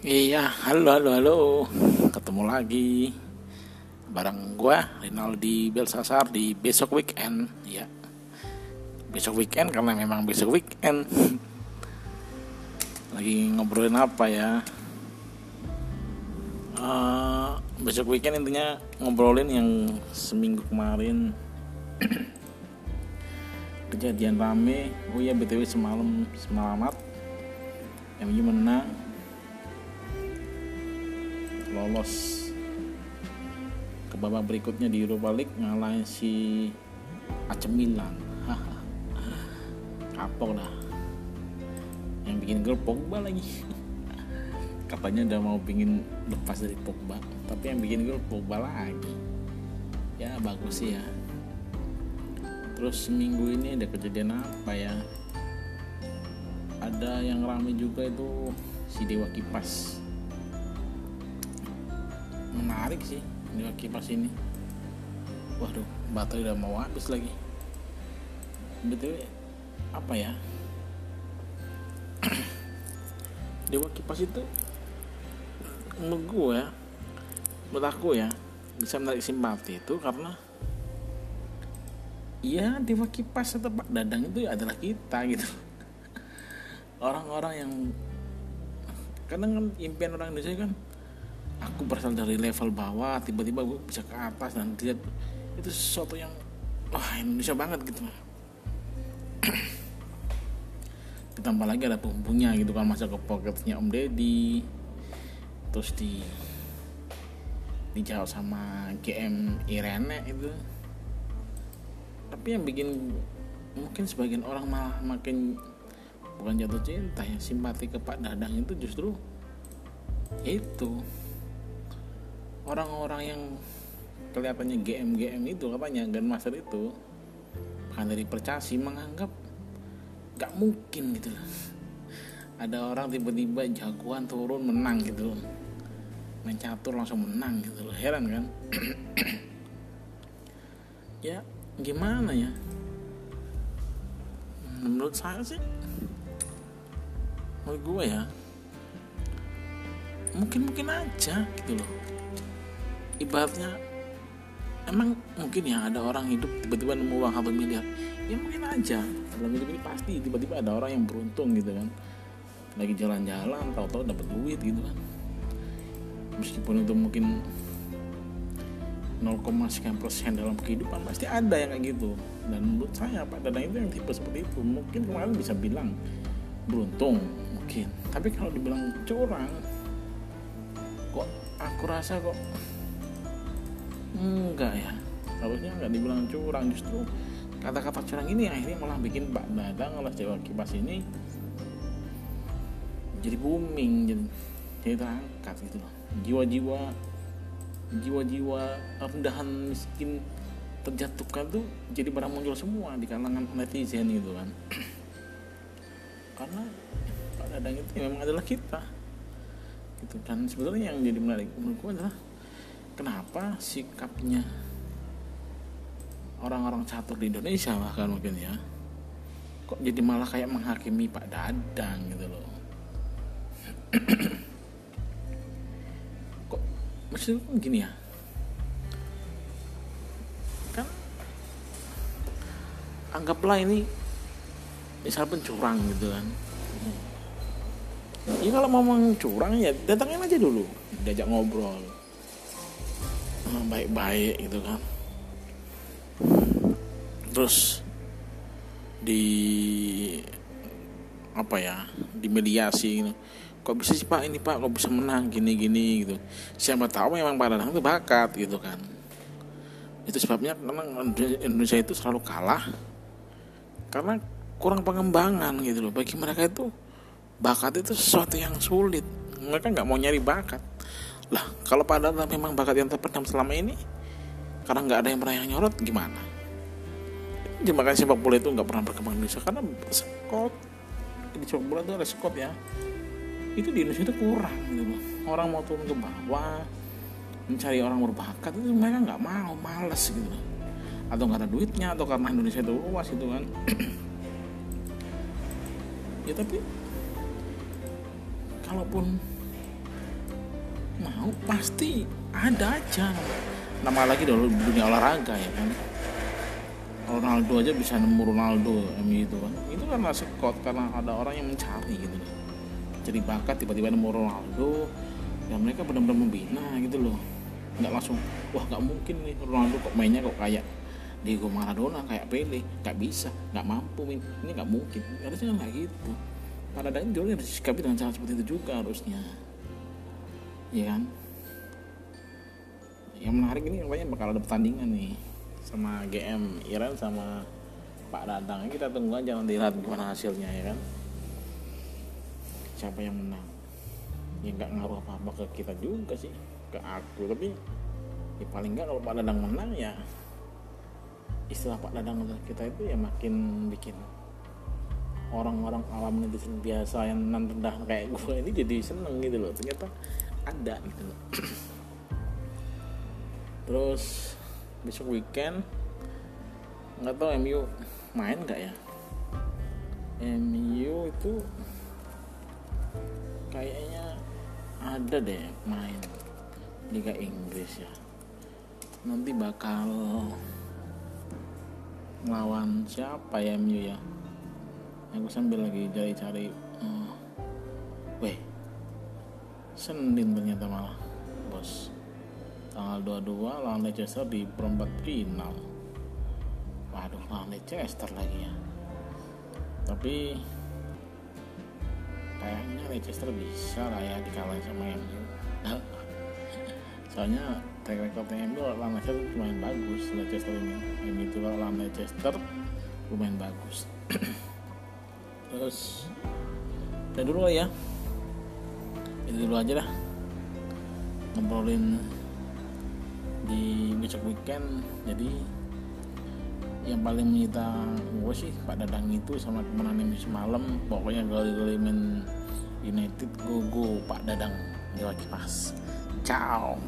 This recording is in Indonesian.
Iya, halo halo halo. Ketemu lagi bareng gua Rinaldi Belsasar di besok weekend, ya. Besok weekend karena memang besok weekend. Lagi ngobrolin apa ya? Uh, besok weekend intinya ngobrolin yang seminggu kemarin kejadian rame. Oh ya btw semalam semalamat MU menang lolos ke babak berikutnya di Europa League ngalahin si AC Milan. Kapok dah. Yang bikin gol Pogba lagi. Katanya udah mau pingin lepas dari Pogba. Tapi yang bikin gol Pogba lagi. Ya bagus sih ya. Terus minggu ini ada kejadian apa ya? Ada yang rame juga itu si Dewa Kipas menarik sih di kipas ini. Waduh baterai udah mau habis lagi. Btw apa ya? Dewa kipas itu menurut gue ya menurut aku ya bisa menarik simpati itu karena ya dewa kipas atau Pak Dadang itu adalah kita gitu. Orang-orang yang kadang kan impian orang Indonesia kan aku berasal dari level bawah tiba-tiba gue bisa ke atas dan lihat. Itu sesuatu yang wah Indonesia banget gitu. Ditambah lagi ada bumbunya gitu kan masuk ke pocketnya Om Deddy. Terus di dijawab sama GM Irene itu. Tapi yang bikin mungkin sebagian orang malah makin bukan jatuh cinta yang simpati ke Pak Dadang itu justru itu orang-orang yang kelihatannya GM-GM itu katanya Grandmaster itu bahkan dari percasi menganggap gak mungkin gitu loh. Ada orang tiba-tiba jagoan turun menang gitu loh. Main catur langsung menang gitu loh. Heran kan? Ya gimana ya? Menurut saya sih menurut gue ya mungkin mungkin aja gitu loh. Ibaratnya emang mungkin ya ada orang hidup tiba-tiba nemu uang satu miliar ya mungkin aja. Dalam hidup ini pasti tiba-tiba ada orang yang beruntung gitu kan. Lagi jalan-jalan tahu-tahu dapat duit gitu kan. Meskipun itu mungkin 0, sekian persen dalam kehidupan pasti ada yang kayak gitu. Dan menurut saya Pak Dadang itu yang tipe seperti itu. Mungkin kemarin bisa bilang beruntung mungkin. Tapi kalau dibilang curang kok aku rasa kok enggak ya? Harusnya nggak dibilang curang justru kata-kata curang ini akhirnya malah bikin Pak Dadang oleh Jawa Kipas ini jadi booming jadi jadi terangkat gitu loh. Jiwa-jiwa jiwa-jiwa rendahan miskin terjatuhkan tuh jadi barang muncul semua di kalangan netizen gitu kan. Karena Pak Dadang itu memang adalah kita gitu dan sebetulnya yang jadi menarik menurutku adalah kenapa sikapnya orang-orang catur di Indonesia bahkan mungkin ya kok jadi malah kayak menghakimi Pak Dadang gitu loh. Kok kan gini ya? Kan anggaplah ini misal pencurang gitu kan ya kalau mau curang ya datangin aja dulu. Diajak ngobrol. Baik-baik gitu kan. Terus di apa ya di mediasi gitu. kok bisa sih pak ini pak? Kok bisa menang? Gini gini gitu. Siapa tahu memang Pak Danang itu bakat gitu kan. Itu sebabnya memang Indonesia itu selalu kalah. Karena kurang pengembangan gitu loh. Bagi mereka itu bakat itu sesuatu yang sulit. Mereka nggak mau nyari bakat. Lah kalau pada memang bakat yang terpendam selama ini karena nggak ada yang pernah yang nyorot gimana? Jadi makanya sepak bola itu nggak pernah berkembang di Indonesia karena skot di sepak bola itu ada skot ya. Itu di Indonesia itu kurang gitu. Orang mau turun ke bawah mencari orang berbakat itu mereka nggak mau males gitu. Atau nggak ada duitnya atau karena Indonesia itu luas itu kan. Ya tapi kalaupun mau pasti ada aja. Nama lagi dulu dunia olahraga ya kan? Ronaldo aja bisa nemu Ronaldo MU itu kan? Itu karena sekot karena ada orang yang mencari gitu jadi bakat tiba-tiba nemu Ronaldo ya mereka benar-benar membina gitu loh. Nggak langsung wah nggak mungkin nih Ronaldo kok mainnya kok kayak Diego Maradona kayak Pele nggak bisa nggak mampu ini nggak mungkin. Harusnya nggak gitu pada dan juga harus disikapi dengan cara seperti itu juga harusnya. Ya kan? Yang menarik ini kayaknya bakal ada pertandingan nih sama GM Iran sama Pak Dadang. Kita tunggu aja nanti lihat gimana hasilnya ya kan? Siapa yang menang? Ya nggak ngaruh apa apa ke kita juga sih ke aku. Tapi ya paling nggak kalau Pak Dadang menang ya istilah Pak Dadang kita itu ya makin bikin orang-orang alam netizen biasa yang rendah kayak gue ini jadi seneng gitu loh. Ternyata ada gitu loh. Terus besok weekend nggak tahu MU main nggak ya? MU itu kayaknya ada deh main Liga Inggris ya. Nanti bakal melawan siapa ya MU ya aku sambil lagi cari-cari uh, weh Senin ternyata malah bos. Tanggal 22 lawan Leicester di perempat final. Waduh lawan Leicester lagi ya. Tapi kayaknya Leicester bisa lah ya dikalahin sama MU soalnya track record MU lawan Leicester lumayan bagus Leicester ini. MU itu lawan Leicester lumayan bagus terus udah dulu lah ya. Itu dulu aja dah ngobrolin di besok weekend. Jadi yang paling menyita gue sih Pak Dadang itu sama kemenangan semalam pokoknya gali-gali main United go go Pak Dadang. Di lagi pas. Ciao